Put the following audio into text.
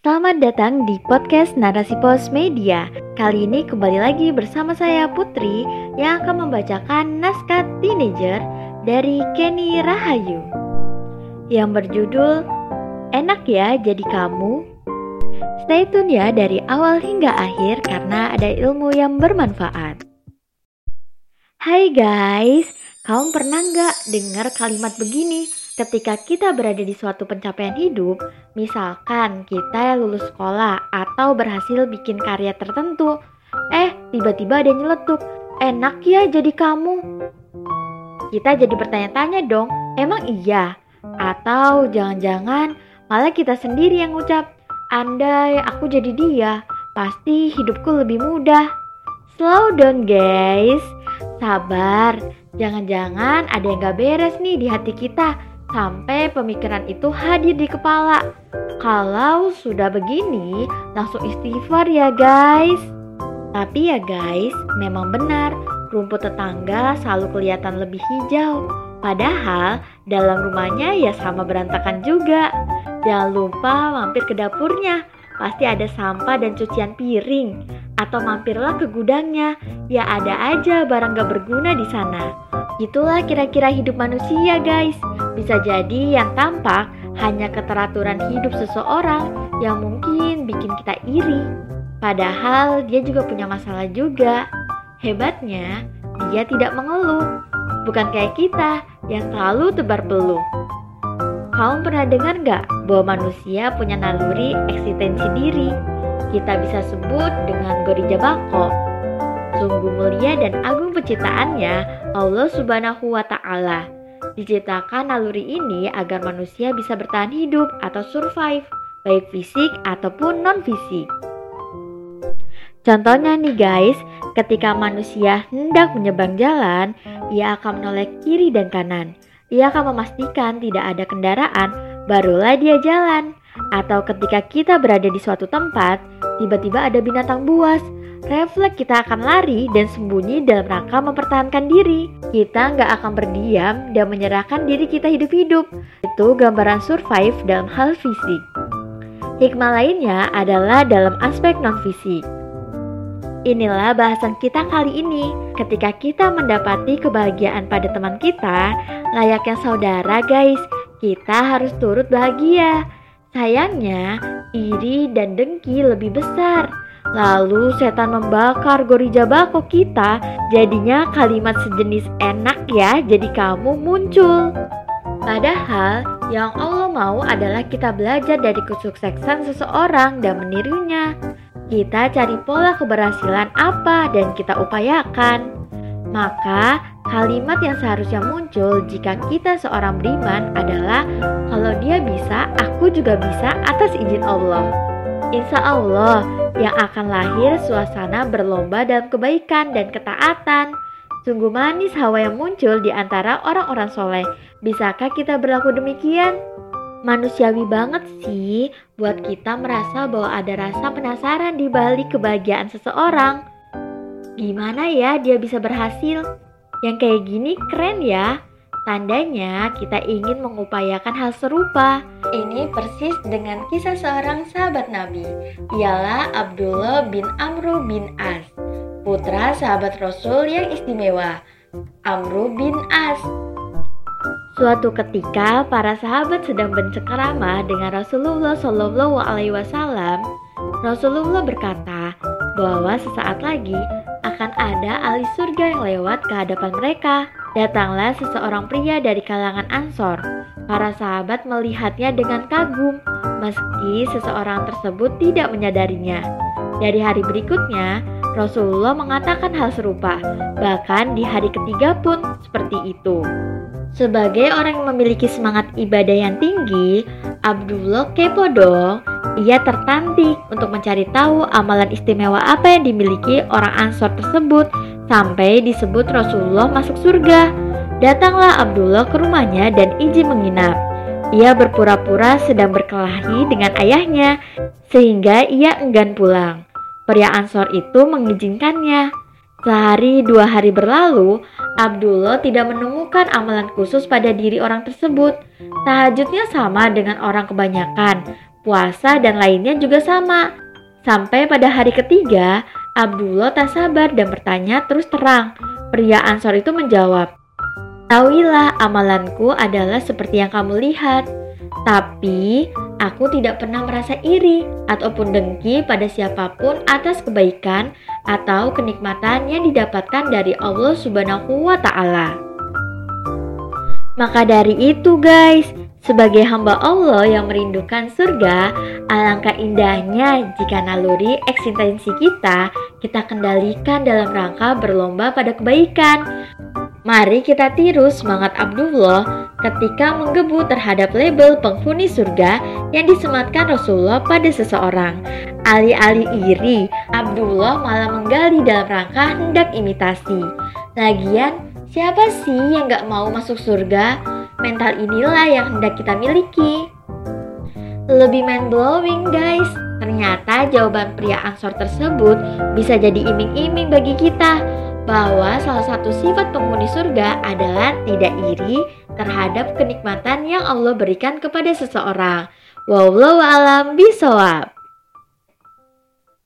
Selamat datang di podcast Narasi Pos Media. Kali ini kembali lagi bersama saya Putri yang akan membacakan naskah teenager dari Kenny Rahayu yang berjudul Enak ya jadi kamu. Stay tune ya dari awal hingga akhir karena ada ilmu yang bermanfaat. Hai guys, kamu pernah nggak dengar kalimat begini? Ketika kita berada di suatu pencapaian hidup, misalkan kita lulus sekolah atau berhasil bikin karya tertentu, eh tiba-tiba ada nyeletuk, enak ya jadi kamu. Kita jadi bertanya-tanya dong, emang iya? Atau jangan-jangan malah kita sendiri yang ngucap, andai aku jadi dia, pasti hidupku lebih mudah. Slow down guys, sabar, jangan-jangan ada yang gak beres nih di hati kita sampai pemikiran itu hadir di kepala. Kalau sudah begini, langsung istighfar ya guys. Tapi ya guys, memang benar, rumput tetangga selalu kelihatan lebih hijau. Padahal dalam rumahnya ya sama berantakan juga. Jangan lupa mampir ke dapurnya, pasti ada sampah dan cucian piring. Atau mampirlah ke gudangnya, ya ada aja barang gak berguna di sana. Itulah kira-kira hidup manusia guys. Bisa jadi yang tampak hanya keteraturan hidup seseorang yang mungkin bikin kita iri. Padahal dia juga punya masalah juga. Hebatnya, dia tidak mengeluh. Bukan kayak kita yang selalu tebar peluh. Kamu pernah dengar nggak bahwa manusia punya naluri eksistensi diri? Kita bisa sebut dengan Gorija Bako Sungguh mulia dan agung penciptaannya Allah Subhanahu wa taala. Diciptakan naluri ini agar manusia bisa bertahan hidup atau survive, baik fisik ataupun non fisik. Contohnya nih guys, ketika manusia hendak menyeberang jalan, ia akan menoleh kiri dan kanan. Ia akan memastikan tidak ada kendaraan, barulah dia jalan. Atau ketika kita berada di suatu tempat, tiba-tiba ada binatang buas, refleks kita akan lari dan sembunyi dalam rangka mempertahankan diri. Kita nggak akan berdiam dan menyerahkan diri kita hidup-hidup. Itu gambaran survive dalam hal fisik. Hikmah lainnya adalah dalam aspek non-fisik. Inilah bahasan kita kali ini. Ketika kita mendapati kebahagiaan pada teman kita, layaknya saudara guys, kita harus turut bahagia. Sayangnya, iri dan dengki lebih besar. Lalu setan membakar gorija bako kita, jadinya kalimat sejenis enak ya jadi kamu muncul. Padahal yang Allah mau adalah kita belajar dari kesuksesan seseorang dan menirunya. Kita cari pola keberhasilan apa dan kita upayakan. Maka kalimat yang seharusnya muncul jika kita seorang beriman adalah kalau dia bisa, aku juga bisa atas izin Allah. Insya Allah, yang akan lahir suasana berlomba dalam kebaikan dan ketaatan. Sungguh manis hawa yang muncul di antara orang-orang soleh. Bisakah kita berlaku demikian? Manusiawi banget sih buat kita merasa bahwa ada rasa penasaran di balik kebahagiaan seseorang. Gimana ya dia bisa berhasil? Yang kayak gini keren ya. Tandanya kita ingin mengupayakan hal serupa. Ini persis dengan kisah seorang sahabat Nabi. Ialah Abdullah bin Amru bin As, putra sahabat Rasul yang istimewa. Amru bin As. Suatu ketika para sahabat sedang bercengkerama dengan Rasulullah Shallallahu Alaihi Wasallam. Rasulullah berkata bahwa sesaat lagi akan ada ahli surga yang lewat ke hadapan mereka. Datanglah seseorang pria dari kalangan Ansor. Para sahabat melihatnya dengan kagum, meski seseorang tersebut tidak menyadarinya. Dari hari berikutnya, Rasulullah mengatakan hal serupa, bahkan di hari ketiga pun seperti itu. Sebagai orang yang memiliki semangat ibadah yang tinggi, Abdullah kepo dong. Ia tertantik untuk mencari tahu amalan istimewa apa yang dimiliki orang Ansor tersebut sampai disebut Rasulullah masuk surga. Datanglah Abdullah ke rumahnya dan izin menginap. Ia berpura-pura sedang berkelahi dengan ayahnya, sehingga ia enggan pulang. Pria Ansor itu mengizinkannya. Sehari dua hari berlalu, Abdullah tidak menemukan amalan khusus pada diri orang tersebut. Tahajudnya sama dengan orang kebanyakan, puasa, dan lainnya juga sama. Sampai pada hari ketiga, Abdullah tak sabar dan bertanya terus terang. Pria Ansor itu menjawab, Tahuilah amalanku adalah seperti yang kamu lihat. Tapi aku tidak pernah merasa iri ataupun dengki pada siapa pun atas kebaikan atau kenikmatan yang didapatkan dari Allah Subhanahu wa taala. Maka dari itu guys, sebagai hamba Allah yang merindukan surga, alangkah indahnya jika naluri eksistensi kita kita kendalikan dalam rangka berlomba pada kebaikan. Mari kita tiru semangat Abdullah ketika menggebu terhadap label penghuni surga yang disematkan Rasulullah pada seseorang. Alih-alih iri, Abdullah malah menggali dalam rangka hendak imitasi. Lagian, siapa sih yang gak mau masuk surga? Mental inilah yang hendak kita miliki. Lebih mind blowing guys, ternyata jawaban pria ansor tersebut bisa jadi iming-iming bagi kita bahwa salah satu sifat penghuni surga adalah tidak iri terhadap kenikmatan yang Allah berikan kepada seseorang. Wallahu alam bisawab.